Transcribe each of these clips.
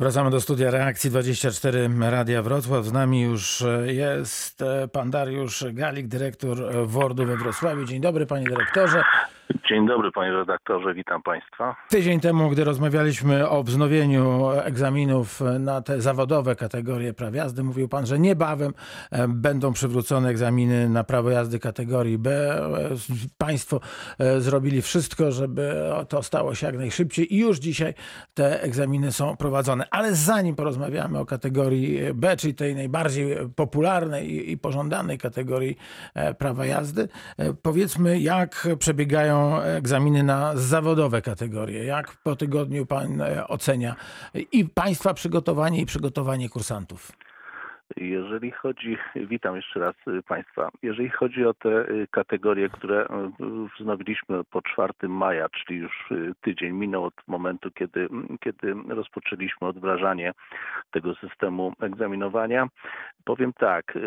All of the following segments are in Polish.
Wracamy do studia reakcji 24 Radia Wrocław. Z nami już jest pan Dariusz Galik, dyrektor WORD-u we Wrocławiu. Dzień dobry panie dyrektorze. Dzień dobry panie redaktorze, witam państwa. Tydzień temu, gdy rozmawialiśmy o wznowieniu egzaminów na te zawodowe kategorie praw jazdy, mówił pan, że niebawem e, będą przywrócone egzaminy na prawo jazdy kategorii B. E, państwo e, zrobili wszystko, żeby to stało się jak najszybciej i już dzisiaj te egzaminy są prowadzone. Ale zanim porozmawiamy o kategorii B, czyli tej najbardziej popularnej i pożądanej kategorii prawa jazdy, powiedzmy jak przebiegają egzaminy na zawodowe kategorie. Jak po tygodniu pan e, ocenia i państwa przygotowanie i przygotowanie kursantów? Jeżeli chodzi, witam jeszcze raz y, Państwa, jeżeli chodzi o te y, kategorie, które y, wznowiliśmy po 4 maja, czyli już tydzień minął od momentu, kiedy, kiedy rozpoczęliśmy odwrażanie tego systemu egzaminowania, powiem tak,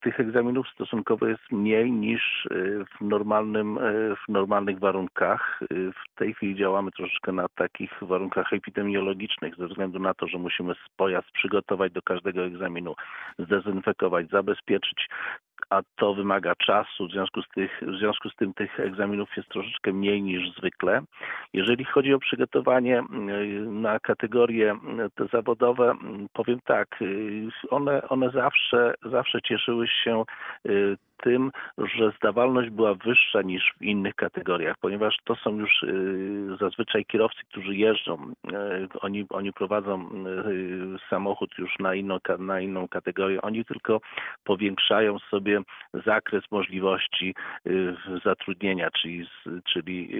tych egzaminów stosunkowo jest mniej niż w, normalnym, w normalnych warunkach. W tej chwili działamy troszeczkę na takich warunkach epidemiologicznych ze względu na to, że musimy pojazd przygotować do każdego egzaminu egzaminu zdezynfekować, zabezpieczyć, a to wymaga czasu. W związku, z tych, w związku z tym tych egzaminów jest troszeczkę mniej niż zwykle. Jeżeli chodzi o przygotowanie mm, na kategorie mm, te zawodowe, mm, powiem tak, y, one, one zawsze, zawsze cieszyły się y, tym, że zdawalność była wyższa niż w innych kategoriach, ponieważ to są już y, zazwyczaj kierowcy, którzy jeżdżą. Y, oni, oni prowadzą y, samochód już na inną, na inną kategorię. Oni tylko powiększają sobie zakres możliwości zatrudnienia, czyli, czyli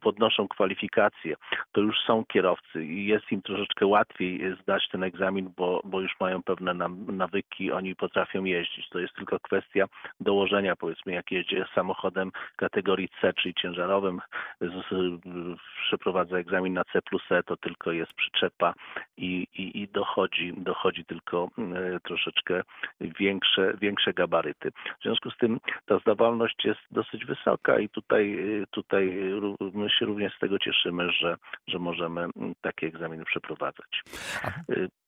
podnoszą kwalifikacje. To już są kierowcy i jest im troszeczkę łatwiej zdać ten egzamin, bo, bo już mają pewne nawyki, oni potrafią jeździć. To jest tylko kwestia dołożenia, powiedzmy, jak jedzie samochodem kategorii C, czyli ciężarowym, przeprowadza egzamin na C plus E, to tylko jest przyczepa i, i, i dochodzi, dochodzi tylko e, troszeczkę większe, większe gabaryty. W związku z tym ta zdawalność jest dosyć wysoka i tutaj, tutaj my się również z tego cieszymy, że, że możemy takie egzaminy przeprowadzać.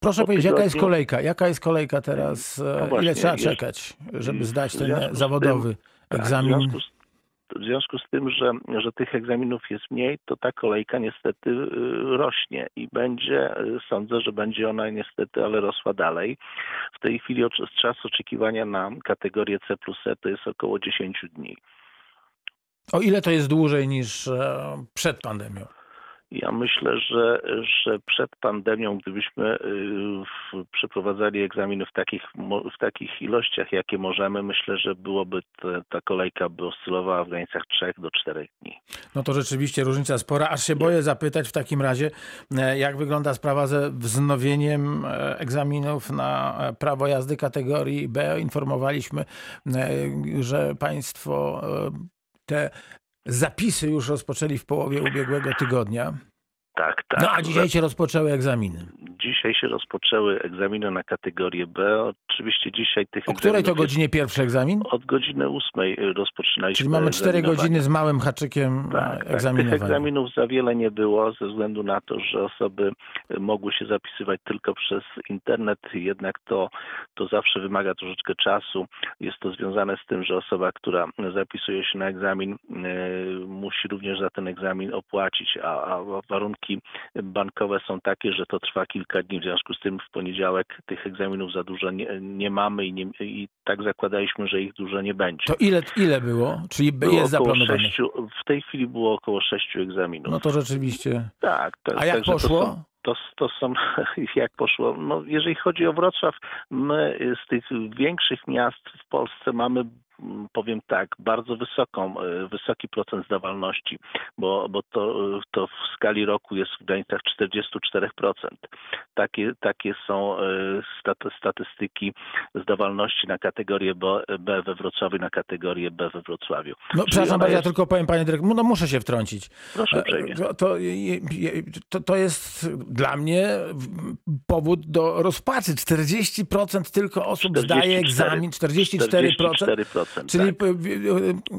Proszę powiedzieć, jaka jest kolejka? Jaka jest kolejka teraz? No właśnie, Ile trzeba czekać, żeby zdać ten zawodowy tym, egzamin? W związku, z, w związku z tym, że, że tych egzaminów jest mniej, to ta kolejka niestety y, rośnie i będzie, y, sądzę, że będzie ona niestety, ale rosła dalej. W tej chwili czas oczekiwania na kategorię C plus E to jest około 10 dni. O ile to jest dłużej niż e, przed pandemią? Ja myślę, że, że przed pandemią, gdybyśmy y, przeprowadzali egzaminy w takich, w takich ilościach, jakie możemy, myślę, że byłoby te, ta kolejka by oscylowała w granicach 3 do 4 dni. No to rzeczywiście różnica spora. Aż się boję zapytać w takim razie, e, jak wygląda sprawa ze wznowieniem e, egzaminów na e, prawo jazdy kategorii B. Informowaliśmy, że państwo te Zapisy już rozpoczęli w połowie ubiegłego tygodnia. Tak, tak. No a dzisiaj się rozpoczęły egzaminy. Dzisiaj się rozpoczęły egzaminy na kategorię B. Oczywiście dzisiaj tych O której to godzinie pierwszy egzamin? Od godziny ósmej rozpoczynaliśmy. Czyli mamy cztery godziny z małym haczykiem tak, egzaminowania. Tak. Tych egzaminów za wiele nie było, ze względu na to, że osoby mogły się zapisywać tylko przez internet. Jednak to, to zawsze wymaga troszeczkę czasu. Jest to związane z tym, że osoba, która zapisuje się na egzamin, yy, musi również za ten egzamin opłacić, a, a warunki bankowe są takie, że to trwa kilka dni. W związku z tym w poniedziałek tych egzaminów za dużo nie, nie mamy i, nie, i tak zakładaliśmy, że ich dużo nie będzie. To ile, ile było? Czyli było jest zaplanowane? Sześciu, w tej chwili było około sześciu egzaminów. No to rzeczywiście. Tak. To, A jak poszło? To, to są, jak poszło, no jeżeli chodzi o Wrocław, my z tych większych miast w Polsce mamy powiem tak, bardzo wysoką, e, wysoki procent zdawalności, bo, bo to, to w skali roku jest w granicach 44%. Takie, takie są e, statystyki zdawalności na kategorię B we Wrocławiu, na kategorię B we Wrocławiu. No, przepraszam bardzo, jest... ja tylko powiem, panie dyrektorze, no muszę się wtrącić. Proszę uprzejmie. To, to, to jest dla mnie powód do rozpaczy. 40% tylko osób 44, zdaje egzamin, 44%. 44%. Czyli tak.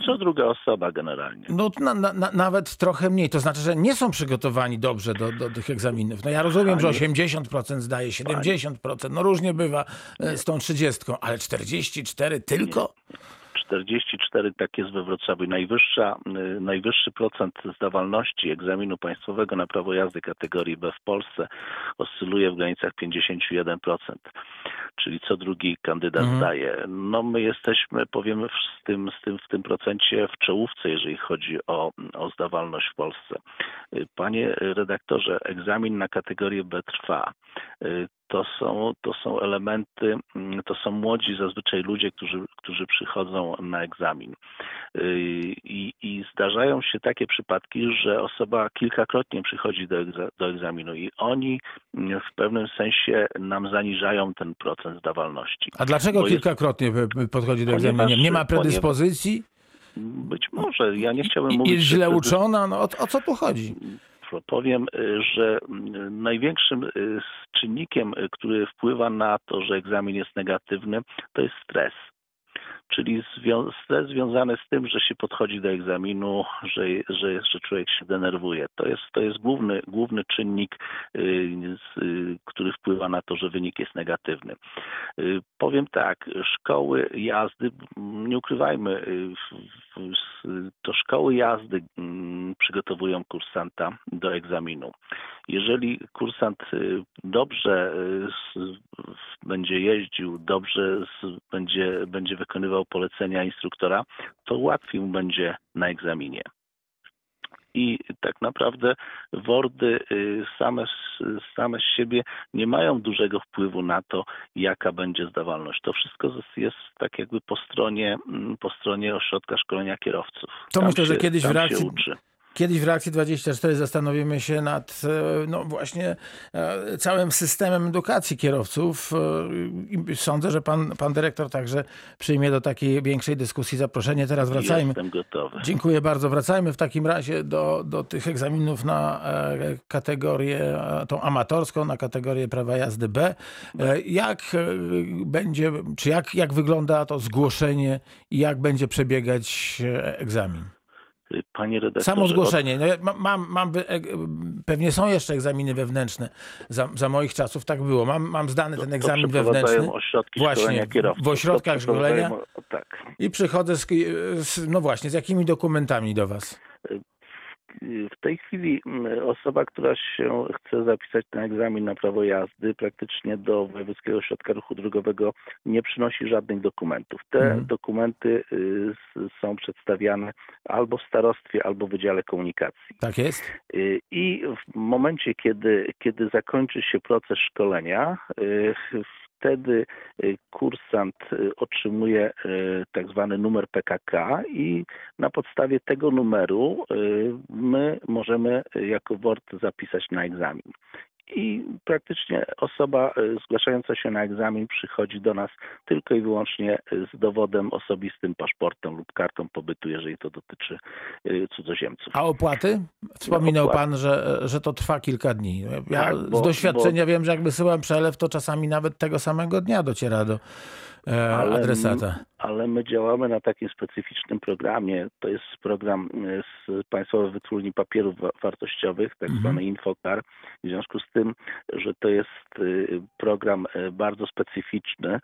Co druga osoba generalnie. No na, na, nawet trochę mniej. To znaczy, że nie są przygotowani dobrze do, do tych egzaminów. No ja rozumiem, że 80% zdaje, 70%, no różnie bywa z tą 30, ale 44 tylko? 44 tak jest we Wrocławiu. Najwyższa, y, najwyższy procent zdawalności egzaminu państwowego na prawo jazdy kategorii B w Polsce oscyluje w granicach 51%, czyli co drugi kandydat mhm. zdaje. No my jesteśmy, powiemy, w tym, z tym, w tym procencie w czołówce, jeżeli chodzi o, o zdawalność w Polsce. Panie redaktorze, egzamin na kategorię B trwa. Y, to są, to są elementy, mm, to są młodzi zazwyczaj ludzie, którzy, którzy przychodzą na egzamin. Y, I, I zdarzają się takie przypadki, że osoba kilkakrotnie przychodzi do, do egzaminu i oni mm, w pewnym sensie nam zaniżają ten procent zdawalności. A dlaczego Bo kilkakrotnie jest... podchodzi do egzaminu? Nie ma predyspozycji? Być może. Ja nie chciałbym mówić... Jest źle uczona? No, o, o co tu chodzi? Powiem, y, że y, największym y, czynnikiem, który wpływa na to, że egzamin jest negatywny, to jest stres czyli stres związany z tym, że się podchodzi do egzaminu, że, że, że człowiek się denerwuje. To jest, to jest główny, główny czynnik, y, który wpływa na to, że wynik jest negatywny. Y, powiem tak, szkoły jazdy, nie ukrywajmy, y, to szkoły jazdy mm, przygotowują kursanta do egzaminu. Jeżeli kursant dobrze będzie jeździł, dobrze będzie, będzie wykonywał polecenia instruktora, to łatwiej mu będzie na egzaminie. I tak naprawdę WORDy y, same, same z siebie nie mają dużego wpływu na to, jaka będzie zdawalność. To wszystko jest tak jakby po stronie, mm, po stronie ośrodka szkolenia kierowców. To tam myślę, się, że kiedyś w reakcji, Kiedyś w reakcji 24 zastanowimy się nad e, no właśnie e, całym systemem edukacji kierowców. E, sądzę, że pan, pan dyrektor także przyjmie do takiej większej dyskusji zaproszenie. Teraz wracajmy. Jestem gotowy. Dziękuję bardzo. Wracajmy w takim razie do, do tych egzaminów na kategorię tą amatorską, na kategorię prawa jazdy B. Jak będzie, czy jak, jak wygląda to zgłoszenie i jak będzie przebiegać egzamin? Panie redaktorze. Samo zgłoszenie. No, mam, mam, e, pewnie są jeszcze egzaminy wewnętrzne. Za, za moich czasów tak było. Mam, mam zdany ten egzamin to wewnętrzny. ośrodki właśnie, w ośrodkach szkolenia. Tak. I przychodzę z, z, no właśnie, z jakimi dokumentami do was? W tej chwili mm, osoba, która się chce zapisać na egzamin na prawo jazdy, praktycznie do Wojewódzkiego Ośrodka Ruchu Drogowego nie przynosi żadnych dokumentów. Te mhm. dokumenty y, są przedstawiane albo w starostwie, albo w Wydziale Komunikacji. Tak jest. Y, I w momencie, kiedy, kiedy zakończy się proces szkolenia, y, wtedy kursant otrzymuje tak zwany numer PKK i na podstawie tego numeru my możemy jako WORD zapisać na egzamin i praktycznie osoba e, zgłaszająca się na egzamin przychodzi do nas tylko i wyłącznie z dowodem osobistym, paszportem lub kartą pobytu, jeżeli to dotyczy e, cudzoziemców. A opłaty? Wspominał opłaty. pan, że, że to trwa kilka dni. Ja tak, bo, z doświadczenia bo... wiem, że jak wysyłam przelew, to czasami nawet tego samego dnia dociera do e, ale, adresata. Ale my działamy na takim specyficznym programie. To jest program z Państwowej Wytwórni Papierów Wartościowych, tak mhm. zwany Infocar. W związku z tym, że to jest y, program bardzo specyficzny,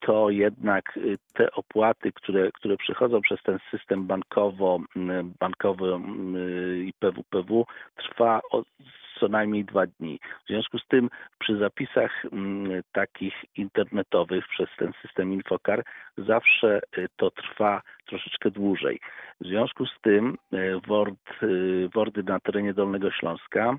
to jednak te opłaty, które, które przychodzą przez ten system bankowo, bankowy i PWPW trwa co najmniej dwa dni. W związku z tym przy zapisach takich internetowych przez ten system Infocar zawsze to trwa troszeczkę dłużej. W związku z tym e, WORD, e, WORDy na terenie Dolnego Śląska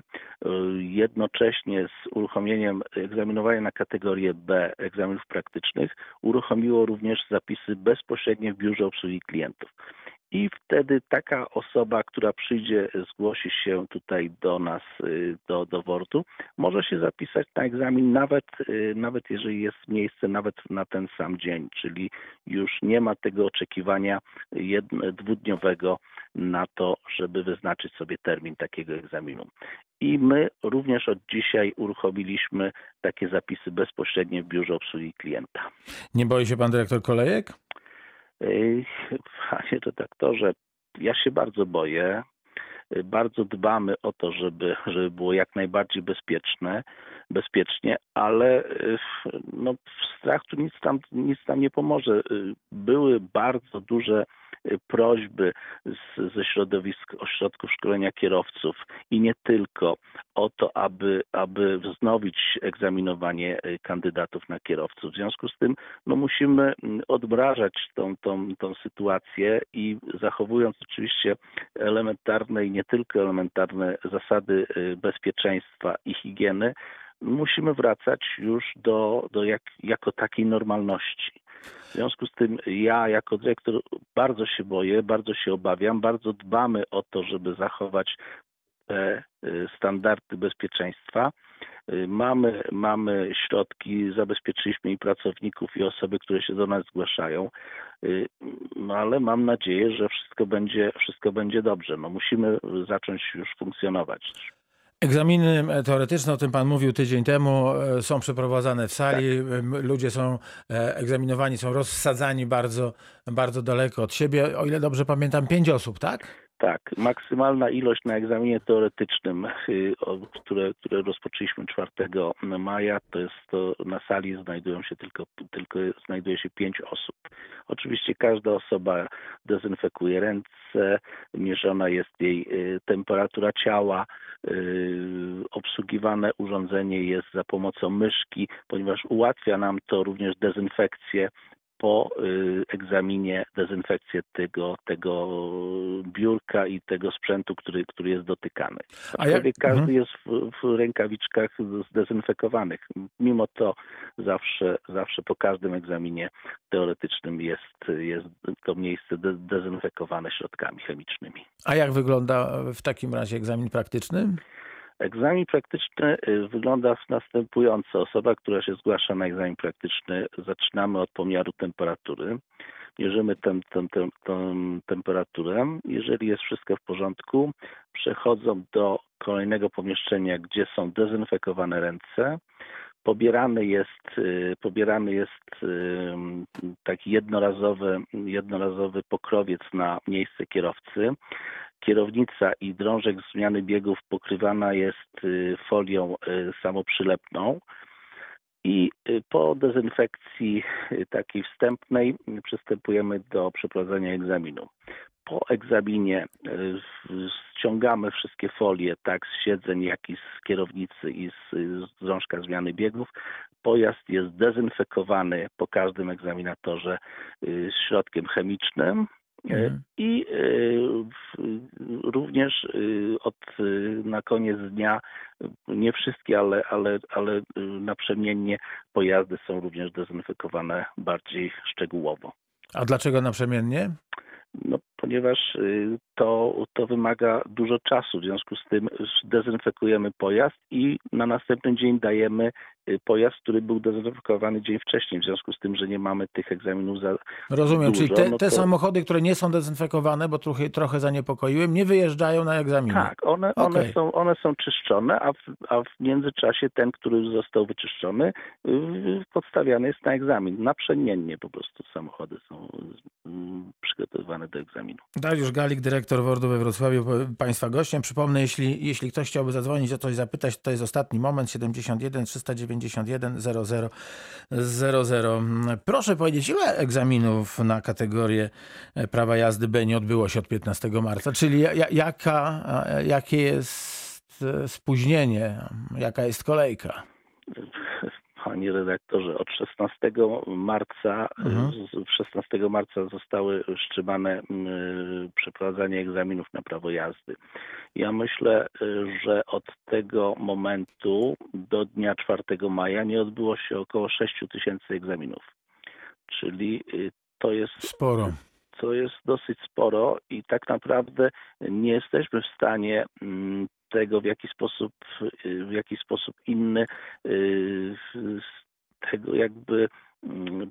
jednocześnie z uruchomieniem egzaminowania na kategorię B egzaminów praktycznych uruchomiło również zapisy bezpośrednie w biurze obsługi klientów. I wtedy taka osoba, która przyjdzie, zgłosi się tutaj do nas, do, do WORD-u, może się zapisać na egzamin, nawet, nawet jeżeli jest miejsce, nawet na ten sam dzień, czyli już nie ma tego oczekiwania jedno, dwudniowego na to, żeby wyznaczyć sobie termin takiego egzaminu. I my również od dzisiaj uruchomiliśmy takie zapisy bezpośrednie w biurze obsługi klienta. Nie boi się pan dyrektor kolejek? Panie redaktorze, ja się bardzo boję. Bardzo dbamy o to, żeby, żeby było jak najbardziej bezpieczne, bezpiecznie, ale no, strach tu nic tam, nic tam nie pomoże. Były bardzo duże prośby z, ze środowisk ośrodków szkolenia kierowców i nie tylko o to, aby, aby wznowić egzaminowanie y, kandydatów na kierowców. W związku z tym no, musimy mm, odmrażać tą, tą, tą sytuację i zachowując oczywiście elementarne i nie tylko elementarne zasady y, bezpieczeństwa i higieny, musimy wracać już do, do jak, jako takiej normalności. W związku z tym ja jako dyrektor bardzo się boję, bardzo się obawiam, bardzo dbamy o to, żeby zachować te y, standardy bezpieczeństwa. Y, Mamy, mamy środki, zabezpieczyliśmy i pracowników, i osoby, które się do nas zgłaszają, Y, no ale mam nadzieję, że wszystko będzie, wszystko będzie dobrze. No musimy zacząć już funkcjonować. Egzaminy teoretyczne, o tym pan mówił tydzień temu, e, są przeprowadzane w sali. M, Ludzie są e, egzaminowani, są rozsadzani bardzo, bardzo daleko od siebie. O ile dobrze pamiętam, pięć osób, tak? Tak, maksymalna ilość na egzaminie teoretycznym, które, które rozpoczęliśmy 4 maja, to jest to na sali znajdują się tylko, tylko znajduje się pięć osób. Oczywiście każda osoba dezynfekuje ręce, mierzona jest jej temperatura ciała, obsługiwane urządzenie jest za pomocą myszki, ponieważ ułatwia nam to również dezynfekcję po y, egzaminie dezynfekcję tego, tego biurka i tego sprzętu, który, który jest dotykany. A jak- każdy mhm. jest w, w rękawiczkach zdezynfekowanych. Mimo to zawsze, zawsze po każdym egzaminie teoretycznym jest, jest to miejsce de- dezynfekowane środkami chemicznymi. A jak wygląda w takim razie egzamin praktyczny? Egzamin praktyczny y, wygląda następująco. Osoba, która się zgłasza na egzamin praktyczny, zaczynamy od pomiaru temperatury. Mierzymy tę temperaturę. Jeżeli jest wszystko w porządku, przechodzą do kolejnego pomieszczenia, gdzie są dezynfekowane ręce. Pobierany jest, y, pobierany jest y, taki jednorazowy, jednorazowy pokrowiec na miejsce kierowcy. Kierownica i drążek zmiany biegów pokrywana jest y, folią y, samoprzylepną. I y, po dezynfekcji takiej wstępnej przystępujemy do przeprowadzenia egzaminu. Po egzaminie ściągamy wszystkie folie, tak z siedzeń, jak i z kierownicy i z, drążka zmiany biegów. Pojazd jest dezynfekowany po każdym egzaminatorze środkiem chemicznym. Y, Mhm. I w- również y, od na koniec dnia nie wszystkie, ale, ale, ale naprzemiennie pojazdy są również dezynfekowane bardziej szczegółowo. A dlaczego naprzemiennie? No, ponieważ y, to, to wymaga dużo czasu, w związku z tym dezynfekujemy pojazd i na następny dzień dajemy y, pojazd, który był dezynfekowany dzień wcześniej, w związku z tym, że nie mamy tych egzaminów za, Rozumiem, czyli Dużo, te, no te to- samochody, które nie są dezynfekowane, bo trochę, trochę zaniepokoiłem, nie wyjeżdżają na egzaminy. Tak, one, one, Okej. są, one są czyszczone, a w, a w międzyczasie ten, który został wyczyszczony, y, podstawiany jest na egzamin. Naprzemiennie po prostu samochody są y, przygotowywane do egzaminu. Dariusz Galik, dyrektor WORD-u we Wrocławiu, Państwa gościem. Przypomnę, jeśli, jeśli ktoś chciałby zadzwonić o coś zapytać, to jest ostatni moment, 71 391 00 00. Proszę powiedzieć, ile egzaminów na kategorię e, prawa jazdy B nie odbyło się od 15 marca? Czyli ja- ja- jaka, jakie jest e, spóźnienie, jaka jest kolejka? Panie redaktorze, od 16 marca, Mhm. z- 16 marca zostały wstrzymane przeprowadzanie egzaminów na prawo jazdy. Ja myślę, y, że od tego momentu do dnia 4 maja nie odbyło się około 6 tysięcy egzaminów. Czyli y, to jest Sporo. to jest dosyć sporo i tak naprawdę nie jesteśmy w stanie tego w jaki sposób, y, w jaki sposób inny tego jakby mm,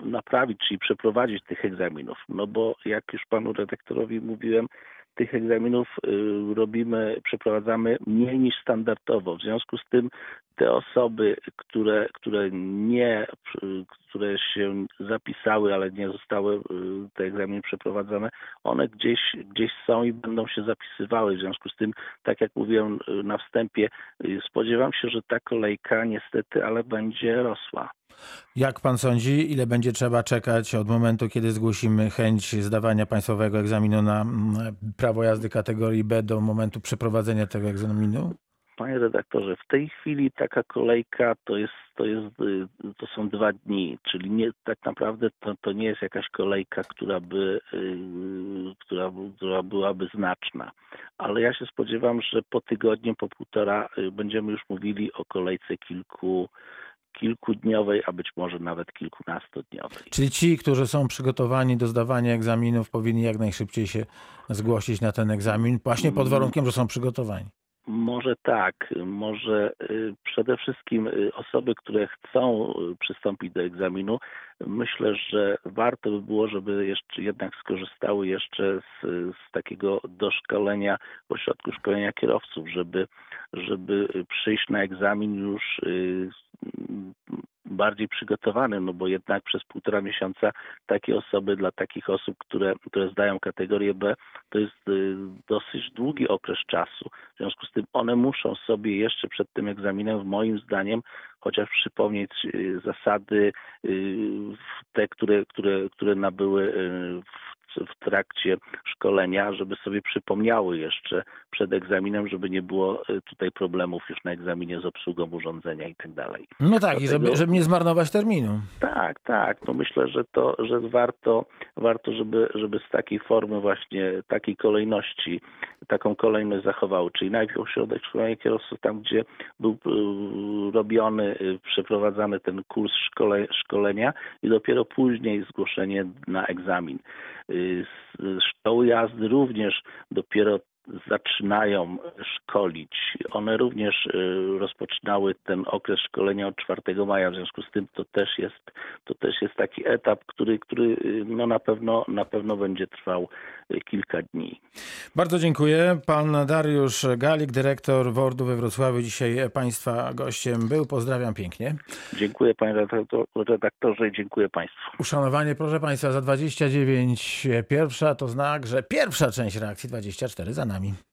naprawić, czyli przeprowadzić tych egzaminów. No bo jak już panu redaktorowi mówiłem, tych egzaminów y, robimy, przeprowadzamy mniej niż standardowo. W związku z tym te osoby, które, które nie, które się zapisały, ale nie zostały y, te egzaminy przeprowadzone, one gdzieś, gdzieś są i będą się zapisywały. W związku z tym, tak jak mówiłem y, na wstępie, spodziewam się, że ta kolejka niestety, ale będzie rosła. Jak pan sądzi, ile będzie trzeba czekać od momentu, kiedy zgłosimy chęć zdawania państwowego egzaminu na mm, prawo jazdy kategorii B do momentu przeprowadzenia tego egzaminu? Panie redaktorze, w tej chwili taka kolejka to jest, to jest, y, to są dwa dni, czyli nie, tak naprawdę to, to nie jest jakaś kolejka, która by, yy, która, która byłaby znaczna. Ale ja się spodziewam, że po tygodniu, po półtora y, będziemy już mówili o kolejce kilku, kilkudniowej, a być może nawet kilkunastodniowej. Czyli ci, którzy są przygotowani do zdawania egzaminów, powinni jak najszybciej się zgłosić na ten egzamin, właśnie pod warunkiem, że są przygotowani. Może tak, może y, przede wszystkim y, osoby, które chcą y, przystąpić do egzaminu, myślę, że warto by było, żeby jeszcze jednak skorzystały jeszcze z, z takiego doszkolenia ośrodku szkolenia kierowców, żeby, żeby przyjść na egzamin już bardziej przygotowany, no bo jednak przez półtora miesiąca takie osoby, dla takich osób, które, które zdają kategorię B, to jest y, dosyć długi okres czasu. W związku z tym one muszą sobie jeszcze przed tym egzaminem, moim zdaniem, chociaż przypomnieć y, zasady, y, te, które, które, które nabyły w w trakcie szkolenia, żeby sobie przypomniały jeszcze przed egzaminem, żeby nie było y, tutaj problemów już na egzaminie z obsługą urządzenia i tak dalej. No tak, i Dlatego- żeby, żeby nie zmarnować terminu. Tak, tak. No myślę, że to, że warto, warto żeby, żeby z takiej formy właśnie, takiej kolejności, taką kolejność zachowały. Czyli najpierw ośrodek szkolenia kierowców, tam gdzie był y, robiony, y, przeprowadzany ten kurs szkole, szkolenia i dopiero później zgłoszenie na egzamin. Y, z- Szkoły jazdy również dopiero zaczynają szkolić. One również y, rozpoczynały ten okres szkolenia od 4 maja, w związku z tym to też jest, to też jest taki etap, który, który y, no na pewno na pewno będzie trwał y, kilka dni. Bardzo dziękuję. Pan Dariusz Galik, dyrektor WORD-u we Wrocławiu, dzisiaj Państwa gościem był. Pozdrawiam pięknie. Dziękuję panie redaktor- redaktorze i dziękuję państwu. Uszanowanie, proszę Państwa, za 29 pierwsza to znak, że pierwsza część reakcji 24 za nami.